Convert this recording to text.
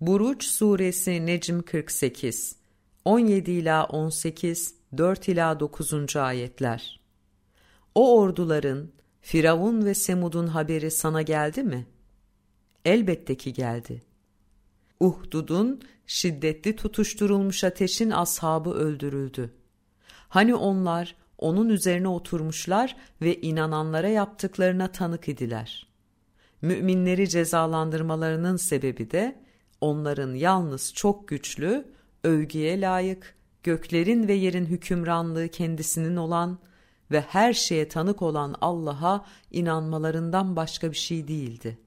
Buruç Suresi Necm 48 17 ila 18 4 ila 9. ayetler. O orduların Firavun ve Semud'un haberi sana geldi mi? Elbette ki geldi. Uhdud'un şiddetli tutuşturulmuş ateşin ashabı öldürüldü. Hani onlar onun üzerine oturmuşlar ve inananlara yaptıklarına tanık idiler. Müminleri cezalandırmalarının sebebi de onların yalnız çok güçlü, övgüye layık, göklerin ve yerin hükümranlığı kendisinin olan ve her şeye tanık olan Allah'a inanmalarından başka bir şey değildi.